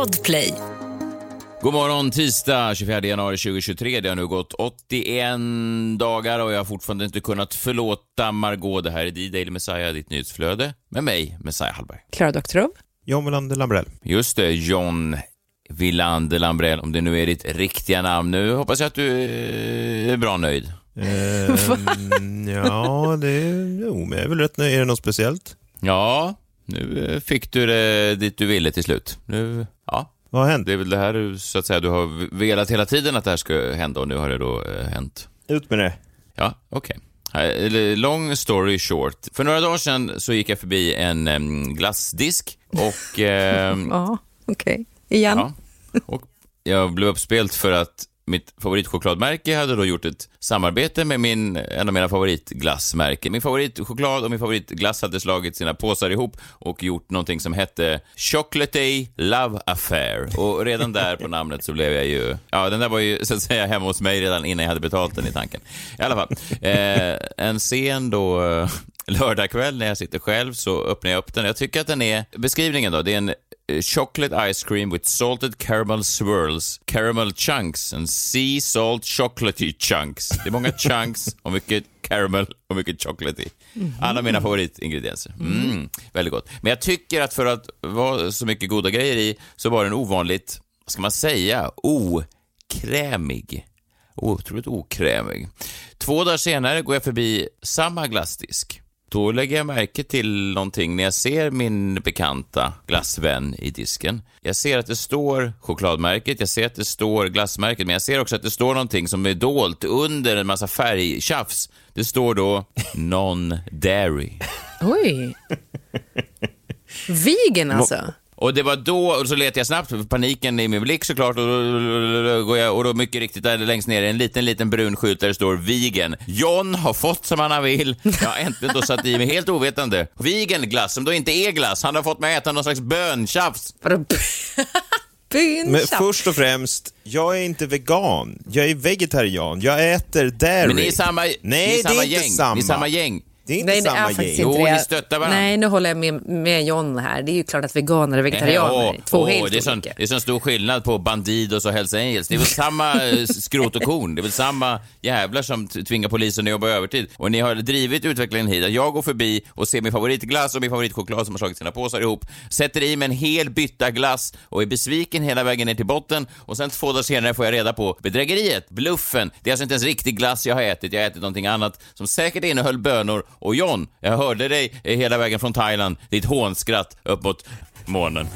Podplay. God morgon, tisdag 24 januari 2023. Det har nu gått 81 dagar och jag har fortfarande inte kunnat förlåta Margot. Det här är D-Daily Messiah, ditt nyhetsflöde, med mig, Messiah Hallberg. Klara Doktorov. John Melander Lambrell. Just det, John Wilander Lambrell, om det nu är ditt riktiga namn. Nu hoppas jag att du är bra nöjd. Ehm, ja, det är, jo, men jag är väl rätt nöjd. Är det något speciellt? Ja, nu eh, fick du det dit du ville till slut. Nu, ja. Vad har hänt? Det är väl det här du, så att säga, du har velat hela tiden att det här ska hända och nu har det då eh, hänt. Ut med det. Ja, okej. Okay. Long story short. För några dagar sedan så gick jag förbi en glassdisk och... Um, ja, okej. Okay. Igen? Ja, och jag blev uppspelt för att mitt favoritchokladmärke hade då gjort ett samarbete med min, en av mina favoritglassmärken. Min favoritchoklad och min favoritglass hade slagit sina påsar ihop och gjort någonting som hette Chocolatey Love Affair. Och redan där på namnet så blev jag ju, ja den där var ju så att säga hemma hos mig redan innan jag hade betalt den i tanken. I alla fall, eh, en scen då eh, lördagkväll när jag sitter själv så öppnar jag upp den. Jag tycker att den är, beskrivningen då, det är en chocolate ice cream with salted caramel swirls, caramel chunks and sea salt chocolatey chunks. Det är många chunks och mycket caramel och mycket chocolatey. Alla mina favoritingredienser. Mm, väldigt gott. Men jag tycker att för att vara så mycket goda grejer i så var den ovanligt, vad ska man säga, okrämig. Otroligt okrämig. Två dagar senare går jag förbi samma glassdisk då lägger jag märke till någonting när jag ser min bekanta glassvän i disken. Jag ser att det står chokladmärket, jag ser att det står glassmärket, men jag ser också att det står någonting som är dolt under en massa färgtjafs. Det står då Non-Dairy. Oj! Vegan alltså? Och det var då, och så letade jag snabbt, paniken i min blick såklart, och då går jag, och då mycket riktigt där längst ner en liten, liten brun skylt där det står Vigen. John har fått som han vill. Jag har äntligen då satt i mig helt ovetande. Vigen glass, som då inte är glass. Han har fått mig att äta någon slags böntjafs. Men först och främst, jag är inte vegan. Jag är vegetarian. Jag äter dairy. Men ni är samma, Nej, ni är samma det är gäng. inte samma. Ni är samma gäng. Det är inte Nej, det samma är gäng. inte Jo, ni stöttar varandra. Nej, nu håller jag med, med John här. Det är ju klart att veganer och vegetarianer åh, är två åh, helt det är, sån, det är sån stor skillnad på Bandidos och Hells Angels. Det är väl samma eh, skrot och korn. Det är väl samma jävlar som tvingar polisen att jobba övertid. Och ni har drivit utvecklingen hit. Jag går förbi och ser min favoritglass och min favoritchoklad som har slagit sina påsar ihop, sätter i mig en hel bytta glass och är besviken hela vägen ner till botten och sen två dagar senare får jag reda på bedrägeriet, bluffen. Det är alltså inte ens riktig glass jag har ätit. Jag har ätit någonting annat som säkert innehöll bönor. Och John, jag hörde dig hela vägen från Thailand, ditt hånskratt upp mot månen.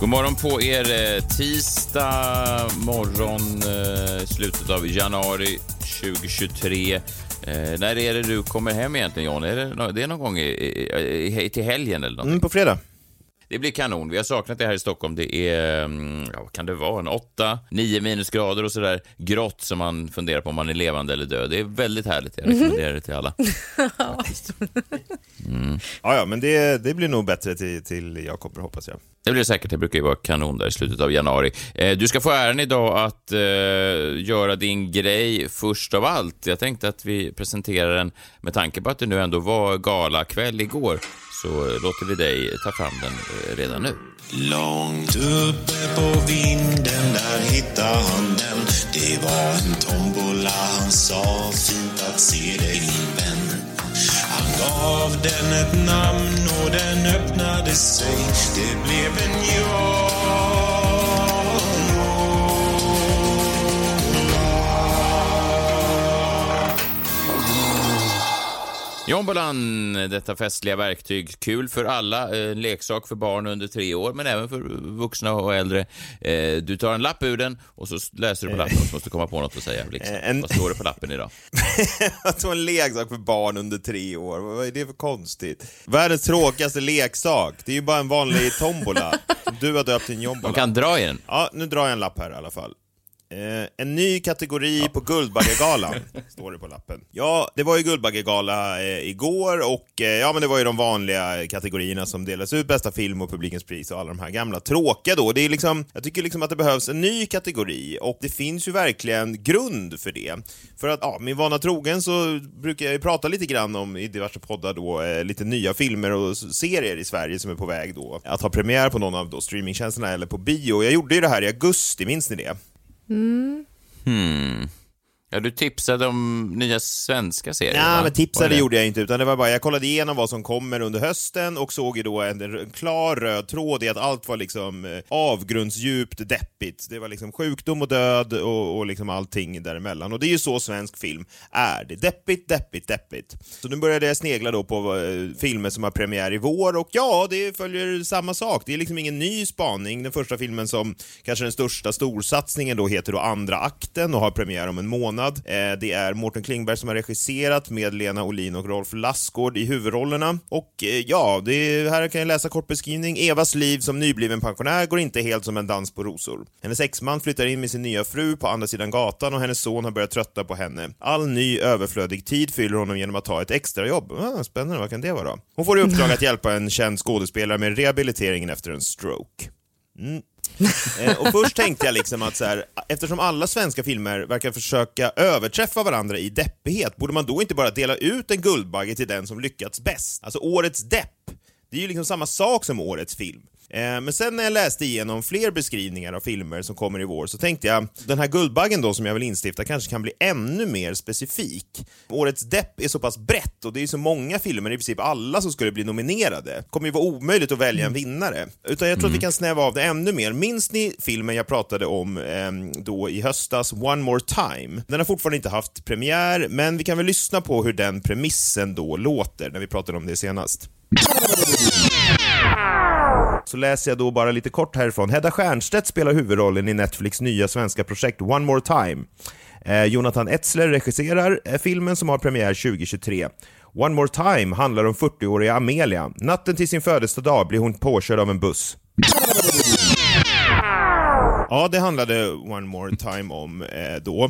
God morgon på er. Eh, tisdag morgon, eh, slutet av januari 2023. Eh, när är det du kommer hem egentligen, John? Är det, det är någon gång i, i, i, till helgen eller någonting? Mm, på fredag. Det blir kanon. Vi har saknat det här i Stockholm. Det är, mm, ja, vad kan det vara, en 8, 9 minusgrader och sådär grått som man funderar på om man är levande eller död. Det är väldigt härligt. Jag rekommenderar det till alla. Ja, ja, men det, det blir nog bättre till, till jag kommer, hoppas jag. Det blir det säkert. Det brukar ju vara kanon där i slutet av januari. Eh, du ska få äran idag att eh, göra din grej först av allt. Jag tänkte att vi presenterar den med tanke på att det nu ändå var galakväll igår. Så låter vi dig ta fram den eh, redan nu. Långt uppe på vinden där hittade han den. Det var en tombola, han sa fint att se dig min vän. Han gav den ett namn och den öppnade sig. Det blev en Jombolan, detta festliga verktyg. Kul för alla. Eh, leksak för barn under tre år, men även för vuxna och äldre. Eh, Du tar en lapp ur den och så läser du på lappen och så måste du komma på något att säga. Liksom. Eh, en- Vad står det på lappen idag? Alltså en leksak för barn under tre år, vad är det för konstigt? Världens tråkigaste leksak, det är ju bara en vanlig tombola. Du har döpt till en De jombola. kan dra i den. Ja, nu drar jag en lapp här i alla fall. Eh, en ny kategori på Guldbaggegalan, står det på lappen. Ja, det var ju Guldbaggegala eh, igår och eh, ja, men det var ju de vanliga kategorierna som delas ut, bästa film och publikens pris och alla de här gamla tråkiga då. Det är liksom, jag tycker liksom att det behövs en ny kategori och det finns ju verkligen grund för det. För att, ja, min vana trogen så brukar jag ju prata lite grann om i diverse poddar då, eh, lite nya filmer och serier i Sverige som är på väg då att ha premiär på någon av då streamingtjänsterna eller på bio. Jag gjorde ju det här i augusti, minns ni det? 嗯。Ja, du tipsade om nya svenska serier, Ja, va? men tipsade gjorde jag inte, utan det var bara, jag kollade igenom vad som kommer under hösten och såg ju då en, en klar röd tråd i att allt var liksom eh, avgrundsdjupt deppigt. Det var liksom sjukdom och död och, och liksom allting däremellan. Och det är ju så svensk film är. Det är deppigt, deppigt, deppigt. Så nu började jag snegla då på eh, filmer som har premiär i vår och ja, det följer samma sak. Det är liksom ingen ny spaning. Den första filmen som kanske den största storsatsningen då heter då Andra akten och har premiär om en månad. Eh, det är Mårten Klingberg som har regisserat med Lena Olin och Rolf Lassgård i huvudrollerna. Och eh, ja, det är, här kan jag läsa kort beskrivning. Evas liv som nybliven pensionär går inte helt som en dans på rosor. Hennes exman flyttar in med sin nya fru på andra sidan gatan och hennes son har börjat trötta på henne. All ny överflödig tid fyller honom genom att ta ett extrajobb. Ah, spännande, vad kan det vara? Hon får i uppdrag att hjälpa en känd skådespelare med rehabiliteringen efter en stroke. Mm. Eh, och först tänkte jag liksom att så här, eftersom alla svenska filmer verkar försöka överträffa varandra i deppighet, borde man då inte bara dela ut en Guldbagge till den som lyckats bäst? Alltså årets depp, det är ju liksom samma sak som årets film. Eh, Men sen när jag läste igenom fler beskrivningar av filmer som kommer i vår så tänkte jag, den här Guldbaggen då som jag vill instifta kanske kan bli ännu mer specifik. Årets depp är så pass brett och det är så många filmer, i princip alla som skulle bli nominerade. Det kommer ju vara omöjligt att välja en vinnare. Utan jag tror att vi kan snäva av det ännu mer. Minns ni filmen jag pratade om ehm, då i höstas, One More Time? Den har fortfarande inte haft premiär, men vi kan väl lyssna på hur den premissen då låter när vi pratade om det senast. Så läser jag då bara lite kort härifrån. Hedda Stiernstedt spelar huvudrollen i Netflix nya svenska projekt One More Time. Eh, Jonathan Etzler regisserar eh, filmen som har premiär 2023. One More Time handlar om 40-åriga Amelia. Natten till sin födelsedag blir hon påkörd av en buss. Ja, det handlade One More Time om eh, då.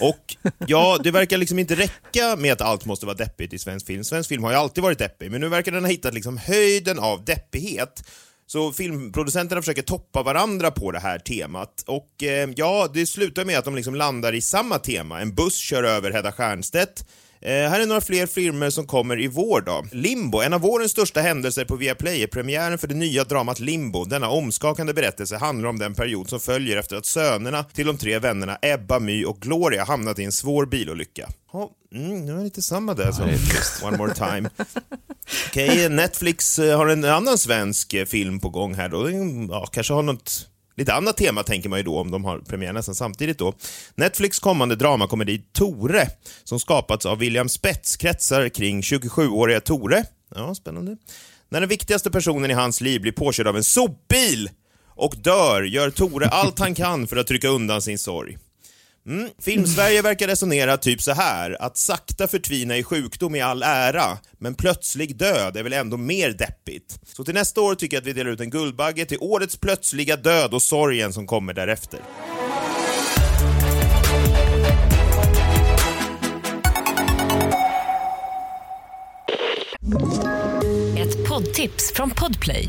Och ja, det verkar liksom inte räcka med att allt måste vara deppigt i svensk film. Svensk film har ju alltid varit deppig, men nu verkar den ha hittat liksom höjden av deppighet. Så filmproducenterna försöker toppa varandra på det här temat. Och eh, ja, det slutar med att de liksom landar i samma tema. En buss kör över Hedda Stiernstedt. Eh, här är några fler filmer som kommer i vår då. Limbo, en av vårens största händelser på Viaplay är premiären för det nya dramat Limbo. Denna omskakande berättelse handlar om den period som följer efter att sönerna till de tre vännerna Ebba, My och Gloria hamnat i en svår bilolycka. Ja, mm, det var lite samma där som One More Time. Okej, Netflix eh, har en annan svensk eh, film på gång här då. Ja, kanske har något Lite annat tema tänker man ju då om de har premiär nästan samtidigt då. Netflix kommande dramakomedi Tore, som skapats av William Spets, kretsar kring 27-åriga Tore. Ja, spännande. När den viktigaste personen i hans liv blir påkörd av en sopbil och dör gör Tore allt han kan för att trycka undan sin sorg. Mm. Filmsverige verkar resonera typ så här att sakta förtvina i sjukdom i all ära, men plötslig död är väl ändå mer deppigt. Så till nästa år tycker jag att vi delar ut en Guldbagge till årets plötsliga död och sorgen som kommer därefter. Ett poddtips från Podplay.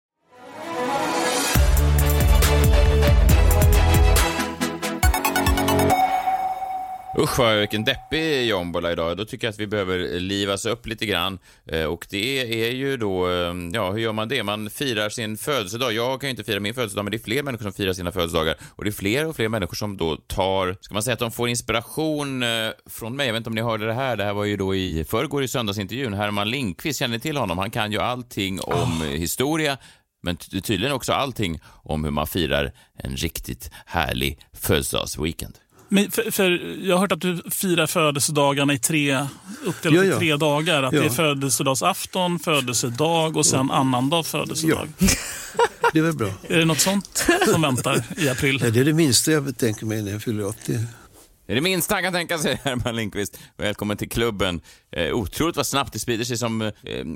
Usch vad vilken deppig jombola idag. Då tycker jag att vi behöver livas upp lite grann. Eh, Och det är ju då, eh, ja hur gör man det? Man firar sin födelsedag. Jag kan ju inte fira min födelsedag, men det är fler människor som firar sina födelsedagar. Och det är fler och fler människor som då tar, ska man säga att de får inspiration eh, från mig? Jag vet inte om ni hörde det här, det här var ju då i förrgår i söndagsintervjun. Herman Lindqvist, känner ni till honom? Han kan ju allting om historia, men ty- tydligen också allting om hur man firar en riktigt härlig födelsedagsweekend. Men för, för jag har hört att du firar födelsedagarna i tre, uppdelat Ja, ja. i tre dagar. Att Ja. det är födelsedagsafton, födelsedag och sen annandag födelsedag. Det är väl bra. Är det något sånt som väntar i april? Ja, det är det minsta jag tänker mig när jag fyller 80. Det är det minsta han kan tänka sig, Herman Lindqvist. Välkommen till klubben. Eh, otroligt vad snabbt det sprider sig som... Eh,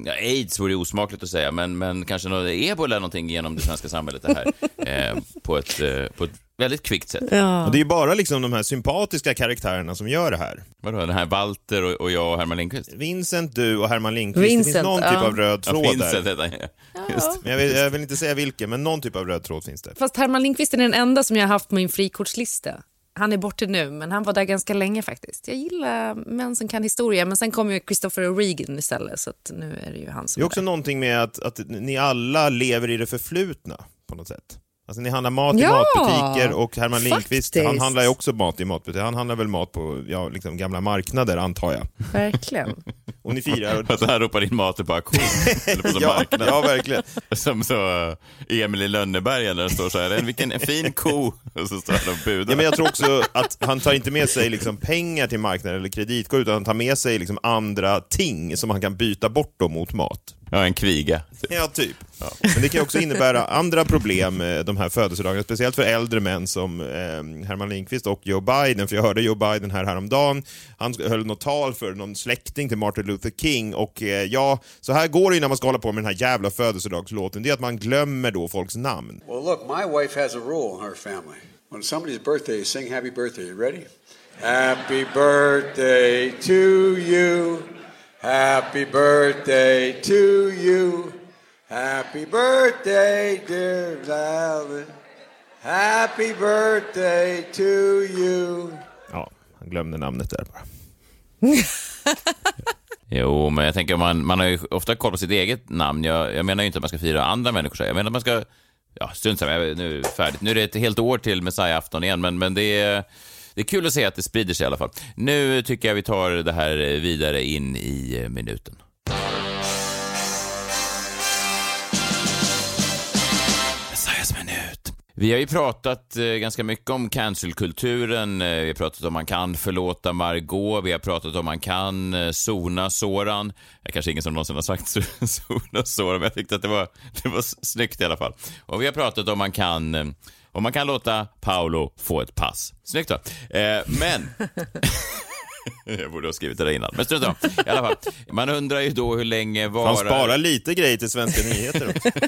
ja, aids vore osmakligt att säga, men, men kanske något ebola eller någonting genom det svenska samhället det här. Eh, på, ett, eh, på ett väldigt kvickt sätt. Och det är ju bara liksom de här sympatiska karaktärerna som gör det här. Vadå, den här Walter och, och jag och Herman Lindqvist? Vincent, du och Herman Lindqvist. det Vincent, finns någon typ ja. av röd Ja, tråd Vincent där. heter han, ja. Just. Men jag vill, jag vill inte säga vilken, men någon typ av röd tråd finns det. Fast Herman Lindqvist är den enda som jag har haft på min frikortslista. Han är borta nu, men han var där ganska länge faktiskt. Jag gillar män som kan historia, men sen kom ju Christopher Regan istället, så att nu är det ju han som Det är också där. någonting med att, att ni alla lever i det förflutna på något sätt. Alltså ni handlar mat i Ja, matbutiker och Herman Lindqvist, han handlar ju också mat i matbutiker. Han handlar väl mat på ja, liksom gamla marknader antar jag. Verkligen. Och ni firar... Och så han ropar in maten på auktion. Eller på ja, marknad. ja, verkligen. Som så eh, Emil i Lönneberga när det står så här, vilken fin ko. Och så står han och budar. Ja, men jag tror också att han tar inte med sig liksom pengar till marknaden eller kreditkort, utan han tar med sig liksom andra ting som han kan byta bort då mot mat. Ja, en kviga. Ja, typ. Men det kan också innebära andra problem, eh, de här födelsedagarna, speciellt för äldre män som eh, Herman Lindqvist och Joe Biden, för jag hörde Joe Biden här häromdagen, han höll något tal för någon släkting till Martin Luther King och eh, ja, så här går det ju när man ska hålla på med den här jävla födelsedagslåten, det är att man glömmer då folks namn. Well, look, my wife has a rule in her family. When somebody's birthday, sing happy birthday. You ready? Happy birthday to you. Happy birthday to you. Happy birthday, dear Valen. Happy birthday to you. Ja, han glömde namnet där bara. Jo, men jag tänker man, man har ju ofta koll på sitt eget namn. Jag, jag menar ju inte att man ska fira andra människor. Jag menar att man ska, ja, strunt samma, jag- nu är det färdigt. Nu är det ett helt år till Messiah-afton igen, men, men det är, det är kul att se att det sprider sig i alla fall. Nu tycker jag vi tar det här vidare in i minuten. Vi har ju pratat eh, ganska mycket om cancelkulturen. Eh, vi har pratat om man kan förlåta Margot. Vi har pratat om man kan eh, sona Soran. Det är kanske ingen som någonsin har sagt sona Soran, men jag tyckte att det var, det var snyggt i alla fall. Och vi har pratat om man kan om man kan låta Paolo få ett pass. Snyggt då. Eh, men... Jag borde ha skrivit det där innan, men strunt. I alla fall, man undrar ju då hur länge varar... Han sparar lite grejer till svenska nyheter också.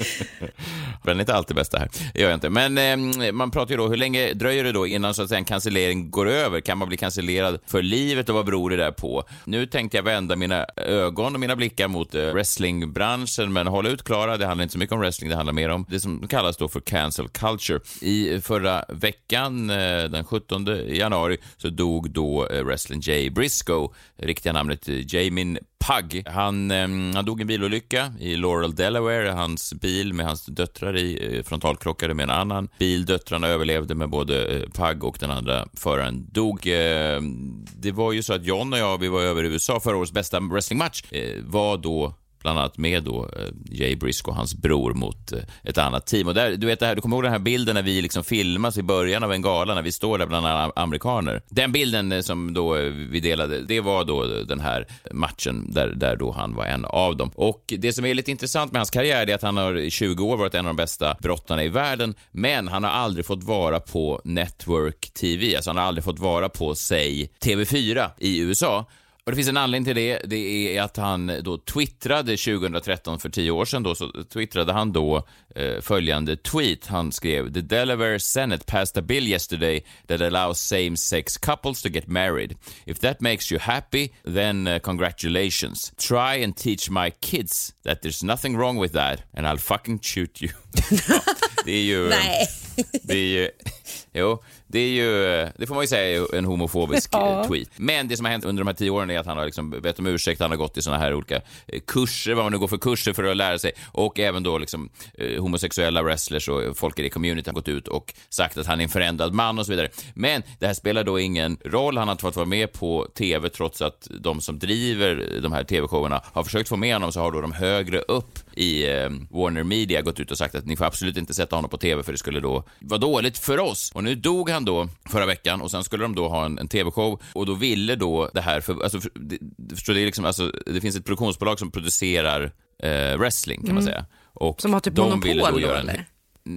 Men inte alltid bästa här. Det gör jag inte. Men eh, man pratar ju då, hur länge dröjer det då innan så att säga, en cancellering går över? Kan man bli cancellerad för livet och vad beror det där på? Nu tänkte jag vända mina ögon och mina blickar mot eh, wrestlingbranschen, men håll ut Klara, det handlar inte så mycket om wrestling, det handlar mer om det som kallas då för cancel culture. I förra veckan, eh, den 17 januari, så dog då eh, wrestlern Jay Briscoe, riktiga namnet eh, Jamin Pug. Han, eh, han dog i en bilolycka i Laurel, Delaware. Hans bil med hans döttrar i eh, frontalkrockade med en annan bil. Döttrarna överlevde med både eh, Pug och den andra föraren dog. Eh, det var ju så att John och jag, vi var över i USA förra årets bästa wrestlingmatch, eh, var då bland annat med då eh, Jay Briscoe och hans bror mot eh, ett annat team. Och där, du, vet det här, du kommer ihåg den här bilden när vi liksom filmas i början av en gala, när vi står där bland alla amerikaner. Den bilden eh, som då vi delade, det var då den här matchen där, där då han var en av dem. Och det som är lite intressant med hans karriär är att han har i 20 år varit en av de bästa brottarna i världen, men han har aldrig fått vara på Network TV, alltså han har aldrig fått vara på, säg, TV4 i USA. Och det finns en anledning till det. Det är att han då twittrade 2013, för tio år sedan, då, så twittrade han då eh, följande tweet. Han skrev “The Delaware Senate passed a bill yesterday that allows same-sex couples to get married. If that makes you happy, then uh, congratulations. Try and teach my kids that there's nothing wrong with that and I'll fucking shoot you.” ja, Det är ju... Nej. Det är ju... Jo, det är ju... Det får man ju säga är en homofobisk Ja. tweet. Men det som har hänt under de här tio åren är att han har liksom bett om ursäkt, han har gått i såna här olika eh, kurser, vad man nu går för kurser för att lära sig, och även då liksom eh, homosexuella wrestlers och folk i det community har gått ut och sagt att han är en förändrad man och så vidare. Men det här spelar då ingen roll, han har inte fått vara med på TV trots att de som driver de här TV-showerna har försökt få med honom, så har då de högre upp i eh, Warner Media gått ut och sagt att ni får absolut inte sätta honom på TV för det skulle då vara dåligt för oss. Och nu dog han England då förra veckan och sen skulle de då ha en, en tv-show och då ville då det här, för, alltså, för, det, det- förstår du, det, är liksom, alltså, det finns ett produktionsbolag som producerar eh, wrestling kan man säga. Och Mm. Som har typ de monopol ville då, göra en- eller?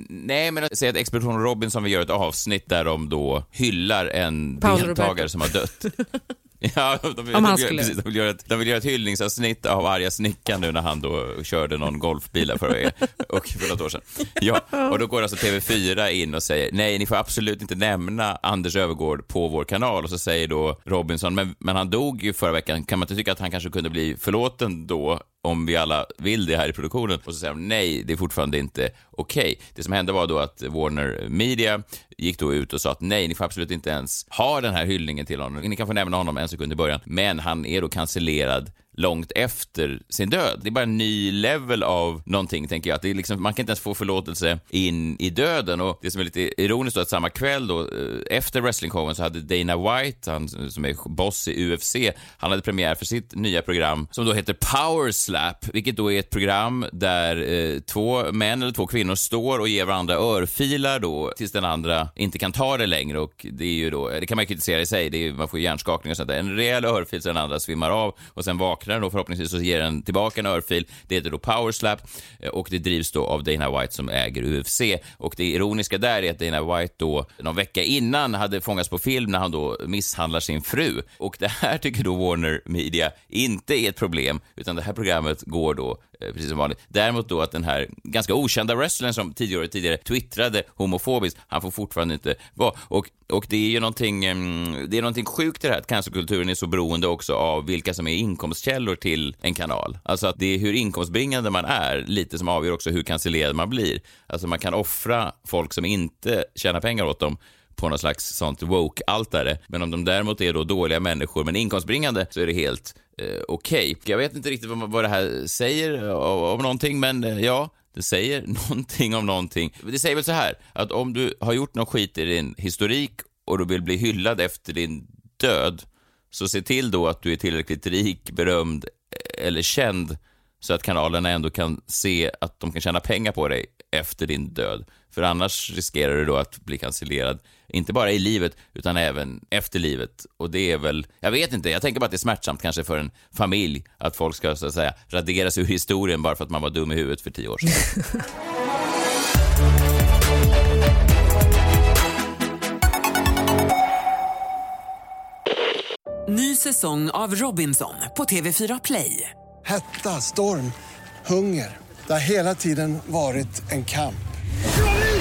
Nej, men säg att Expedition Robinson vill göra ett avsnitt där de då hyllar en Paolo deltagare Roberto. som har dött. Ja, de vill, Om han de, skulle- precis, de, vill göra ett, de vill göra ett hyllningsavsnitt av arga snickaren nu när han då körde någon golfbil där förra veckan, och för något år sedan. Ja, och då går alltså TV4 in och säger nej, ni får absolut inte nämna Anders Övergård på vår kanal. Och så säger då Robinson, men, men han dog ju förra veckan, kan man inte tycka att han kanske kunde bli förlåten då om vi alla vill det här i produktionen. Och så säger de nej, det är fortfarande inte okej. Det som hände var då att Warner Media gick då ut och sa att nej, ni får absolut inte ens ha den här hyllningen till honom. Ni kan få nämna honom en sekund i början, men han är då cancellerad långt efter sin död. Det är bara en ny level av någonting, tänker jag. Att det är liksom, man kan inte ens få förlåtelse in i döden. Och det som är lite ironiskt då att samma kväll då, eh, efter wrestlingshowen så hade Dana White, han som är boss i UFC, han hade premiär för sitt nya program som då heter Power Slap, vilket då är ett program där eh, två män eller två kvinnor står och ger varandra örfilar då tills den andra inte kan ta det längre och det är ju då, det kan man kritisera i sig, det är, man får ju hjärnskakning och sånt där. En rejäl örfil så den andra svimmar av och sen vaknar den då förhoppningsvis och ger den tillbaka en örfil. Det heter då powerslap eh, och det drivs då av Dana White som äger UFC och det ironiska där är att Dana White då någon vecka innan hade fångats på film när han då misshandlar sin fru och det här tycker då Warner Media inte är ett problem utan det här programmet går då Eh, precis som vanligt. Däremot då att den här ganska okända wrestlern som tidigare tidigare twittrade homofobiskt, han får fortfarande inte vara. Och, och det är ju någonting, mm, det är någonting sjukt i det här att cancerkulturen är så beroende också av vilka som är inkomstkällor till en kanal. Alltså att det är hur inkomstbringande man är lite som avgör också hur cancellerad man blir. Alltså man kan offra folk som inte tjänar pengar åt dem på något slags sånt woke-altare. Men om de däremot är då dåliga människor men inkomstbringande så är det helt eh, okej. Jag vet inte riktigt vad, vad det här säger eh, om, någonting, men eh, ja, det säger någonting om någonting. Det säger väl så här, att om du har gjort någon skit i din historik och du vill bli hyllad efter din död, så se till då att du är tillräckligt rik, berömd eh, eller känd så att kanalerna ändå kan se att de kan tjäna pengar på dig efter din död. För annars riskerar du då att bli cancellerad, inte bara i livet, utan även efter livet. Och det är väl, jag vet inte, jag tänker bara att det är smärtsamt kanske för en familj att folk ska så att säga raderas ur historien bara för att man var dum i huvudet för tio år sedan. Ny säsong av Robinson på TV4 Play. Hetta, storm, hunger. Det har hela tiden varit en kamp.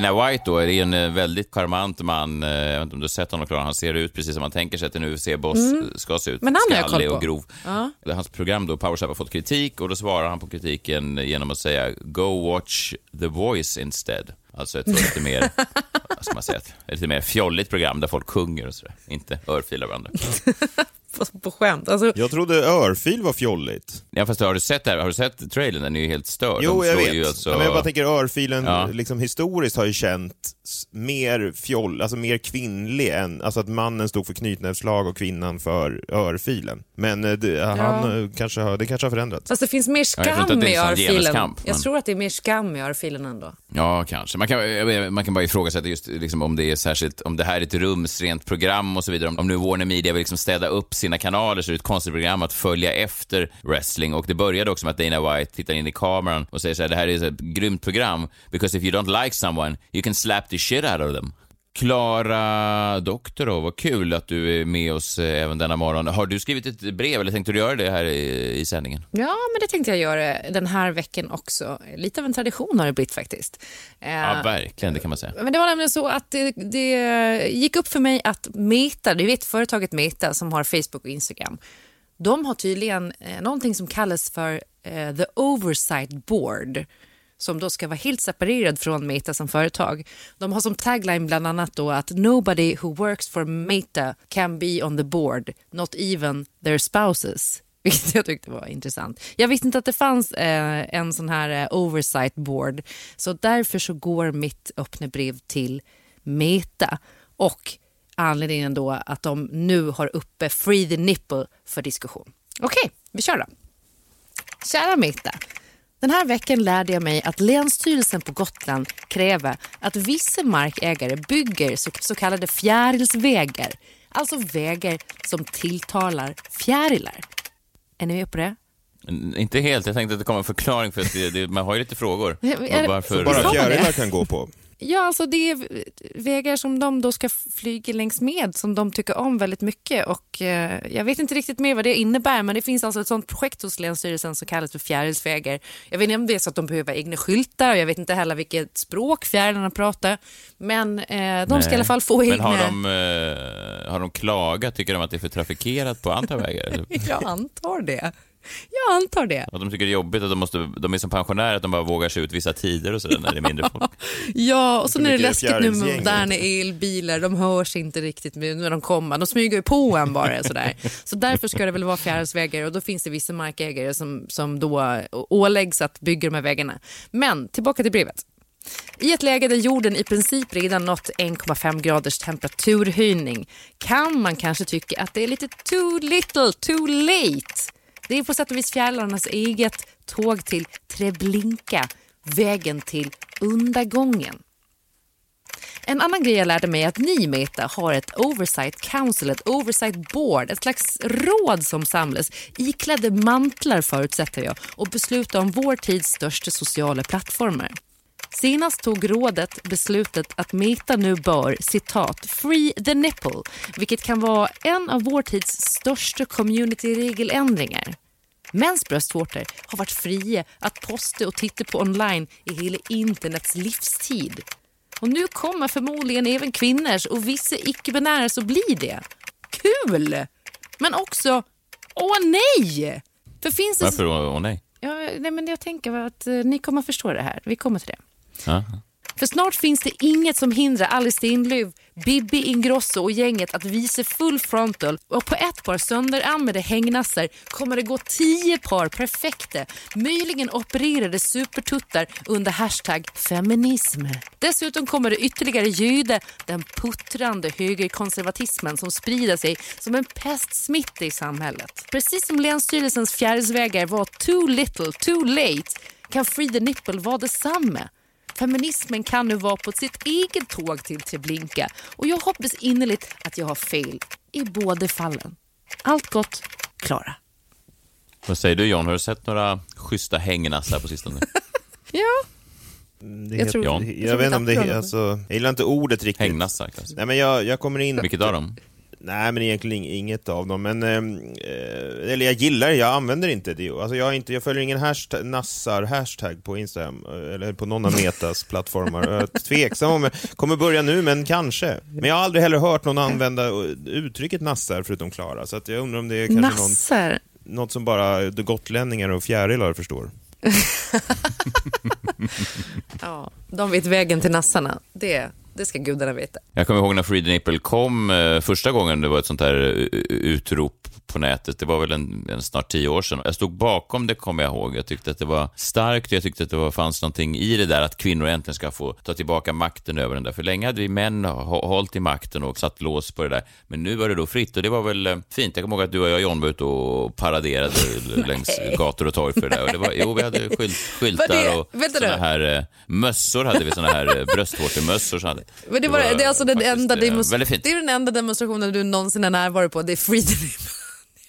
Dana White då, är en eh, väldigt charmant man. Eh, Jag vet inte om du har sett honom, Klara. Han ser ut precis som man tänker sig att en UFC-boss Mm. ska se ut. Men han har jag koll på. grov. Ja. Hans program då, Powerslap, har fått kritik och då svarar han på kritiken genom att säga “Go watch The Voice instead”. Alltså ett lite mer, vad ska man säga, ett lite mer fjolligt program där folk sjunger och sådär. Inte örfilar varandra. På, på skämt. Alltså, Jag trodde örfil var fjolligt. Ja, fast har du sett det här? Har du sett trailern? Den är ju helt störd. Jo, De jag vet. Ju alltså... ja, men jag bara tänker örfilen, Ja. liksom historiskt har ju känts mer fjoll, alltså mer kvinnlig än, alltså att mannen stod för knytnävsslag och kvinnan för örfilen. Men eh, det, han eh, kanske har, det kanske har förändrats. fast det finns mer skam i örfilen. genuskamp, Jag men- tror att det är mer skam i örfilen ändå. Ja, kanske. Man kan, man kan bara ifrågasätta just liksom, om det är särskilt, om det här är ett rumsrent program och så vidare. Om, om nu Warner Media vill liksom städa upp sina kanaler så är det ett konstigt program att följa efter wrestling. Och det började också med att Dana White tittar in i kameran och säger så här, det här är ett grymt program because if you don't like someone you can slap the shit out of them. Klara Doktor, då, vad kul att du är med oss eh, även denna morgon. Har du skrivit ett brev eller tänkte du göra det här i, i sändningen? Ja, men det tänkte jag göra den här veckan också. Lite av en tradition har det blivit faktiskt. Eh, Ja, verkligen, det kan man säga. Men det var nämligen så att det, det gick upp för mig att Meta, du vet företaget Meta som har Facebook och Instagram, de har tydligen eh, någonting som kallas för eh, the oversight board som då ska vara helt separerad från Meta som företag. De har som tagline bland annat då att nobody who works for Meta can be on the board, not even their spouses. Vilket jag tyckte var intressant. Jag visste inte att det fanns eh, en sån här eh, oversight board. Så därför så går mitt öppna brev till Meta. Och anledningen då att de nu har uppe Free the Nipple för diskussion. Okej, vi kör då. Kära Meta. Den här veckan lärde jag mig att Länsstyrelsen på Gotland kräver att vissa markägare bygger så, kallade fjärilsvägar. Alltså vägar som tilltalar fjärilar. Är ni med på det? Inte helt, jag tänkte att det kommer en förklaring för att det, det, man har ju lite frågor. Är Varför? Så bara fjärilar kan gå på? Ja, alltså det är vägar som de då ska flyga längs med som de tycker om väldigt mycket och eh, jag vet inte riktigt mer vad det innebär men det finns alltså ett sånt projekt hos Länsstyrelsen som kallas för fjärilsvägar. Jag vet inte om det är så att de behöver egna skyltar och jag vet inte heller vilket språk fjärilarna pratar men eh, de ska i alla fall få Men egna... har de, eh, har de klagat? Tycker de att det är för trafikerat på andra vägar? Jag antar det. Jag antar det. Att de tycker det är jobbigt att de, måste, de är som pensionärer, att de bara vågar sig ut vissa tider och sådär när det är mindre folk. Ja, och så är det läskigt nu med moderna elbilar. De hörs inte riktigt när de kommer. De smyger ju på en bara. Sådär. Så därför ska det väl vara fjärilsvägar och då finns det vissa markägare som, som då åläggs att bygga de här vägarna. Men tillbaka till brevet. I ett läge där jorden i princip redan nått 1,5 graders temperaturhöjning kan man kanske tycka att det är lite too little, too late. Det är på sätt och vis fjärilarnas eget tåg till Treblinka, vägen till undergången. En annan grej jag lärde mig är att ni Meta har ett oversight council, ett oversight board, ett slags råd som samlas iklädda mantlar förutsätter jag och beslutar om vår tids största sociala plattformar. Senast tog rådet beslutet att Meta nu bör, citat, free the nipple, vilket kan vara en av vår tids största community-regeländringar. Mäns bröstvårtor har varit fria att posta och titta på online i hela internets livstid. Och nu kommer förmodligen även kvinnors och vissa icke-binära så blir det. Kul! Men också, åh nej! För finns det... Varför? Åh nej. Ja, nej, men jag tänker att eh, ni kommer förstå det här. Vi kommer till det. Ja. För snart finns det inget som hindrar Alice Stenlöf, Bibi Ingrosso och gänget att visa full frontal och på ett par sönderarmade hängnassar kommer det gå tio par perfekta, möjligen opererade supertuttar under hashtag feminism. Dessutom kommer det ytterligare ljuda den puttrande högerkonservatismen som sprider sig som en pestsmitta i samhället. Precis som Länsstyrelsens fjärilsvägar var too little, too late kan Free the Nipple vara detsamma. Feminismen kan nu vara på sitt eget tåg till Treblinka och jag hoppas innerligt att jag har fel i båda fallen. Allt gott, Klara. Vad säger du John, har du sett några schyssta hängnassar på sistone? Ja. Det Jag heter- tror- jag, jag tror vet inte om det det alltså, jag gillar inte ordet riktigt. Hängnassar kanske? Nej men jag, jag kommer in... Vilket av dem? Nej men egentligen ing- inget av dem, men... ehm, Eh, eller jag gillar det, jag använder inte det. Alltså jag, inte, jag följer ingen hashtag, nassar hashtag på Instagram, eh, eller på någon av Metas plattformar. Jag är tveksam om jag kommer börja nu, men kanske. Men jag har aldrig heller hört någon använda eh, uttrycket nassar förutom Klara, så att jag undrar om det är kanske någon, något som bara de gotlänningar och fjärilar förstår. Ja, de vet vägen till nassarna. Det, det ska gudarna veta. Jag kommer ihåg när Freedom April kom eh, första gången det var ett sånt här eh, utrop på nätet. Det var väl en, en snart tio år sedan. Jag stod bakom det, kommer jag ihåg. Jag tyckte att det var starkt. Jag tyckte att det var, fanns någonting i det där att kvinnor äntligen ska få ta tillbaka makten över den där. För länge hade vi män hå- hållit i makten och satt lås på det där. Men nu var det då fritt och det var väl eh, fint. Jag kommer ihåg att du och jag, John, var ute och paraderade längs gator och torg för det där. Och det var, jo, vi hade skylt, skyltar det- och nu. här eh, mössor hade vi, såna här eh, bröstvårtemössor. som hade- Men det, var, det är alltså den enda, eh, fint. det är den enda demonstrationen du någonsin är närvarande på. Det är Free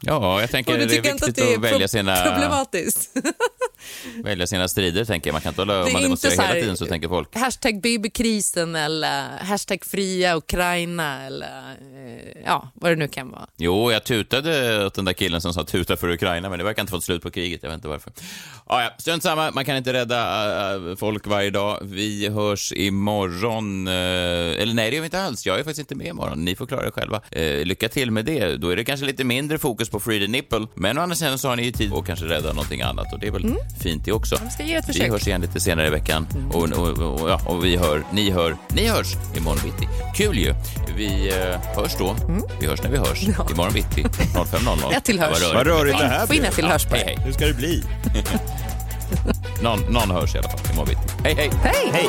Ja, jag tänker Och du det är viktigt att det är att välja sina... problematiskt? välja sina strider, tänker jag. Man kan inte hålla, om man demonstrerar så här- hela tiden så tänker folk. Hashtag babykrisen eller hashtag fria Ukraina eller eh, ja, vad det nu kan vara. Jo, jag tutade åt den där killen som sa tuta för Ukraina, men det verkar inte fått slut på kriget. Jag vet inte varför. Ah, ja, strunt samma, man kan inte rädda äh, folk varje dag. Vi hörs imorgon. Uh, eller nej, det gör vi inte alls. Jag är faktiskt inte med imorgon. Ni får klara er själva. Eh, lycka till med det. Då är det kanske lite mindre fokus på Free the Nipple, men å andra sidan så har ni ju tid att kanske rädda någonting annat och det är väl fint det också. Jag ska ge ett Vi försök. hörs igen lite senare i veckan och, och, och, ja, och vi hör, ni hör, ni hörs imorgon bitti. Kul ju! Vi eh, hörs då. Vi hörs när vi hörs. Imorgon bitti 05.00. Jag tillhörs. Vad Vad rörigt det här Få in blev. ett tillhörs på Hej, hej. Hur ska det bli? Någon, någon hörs i alla fall imorgon bitti. Hej, hej! Hej! Hej!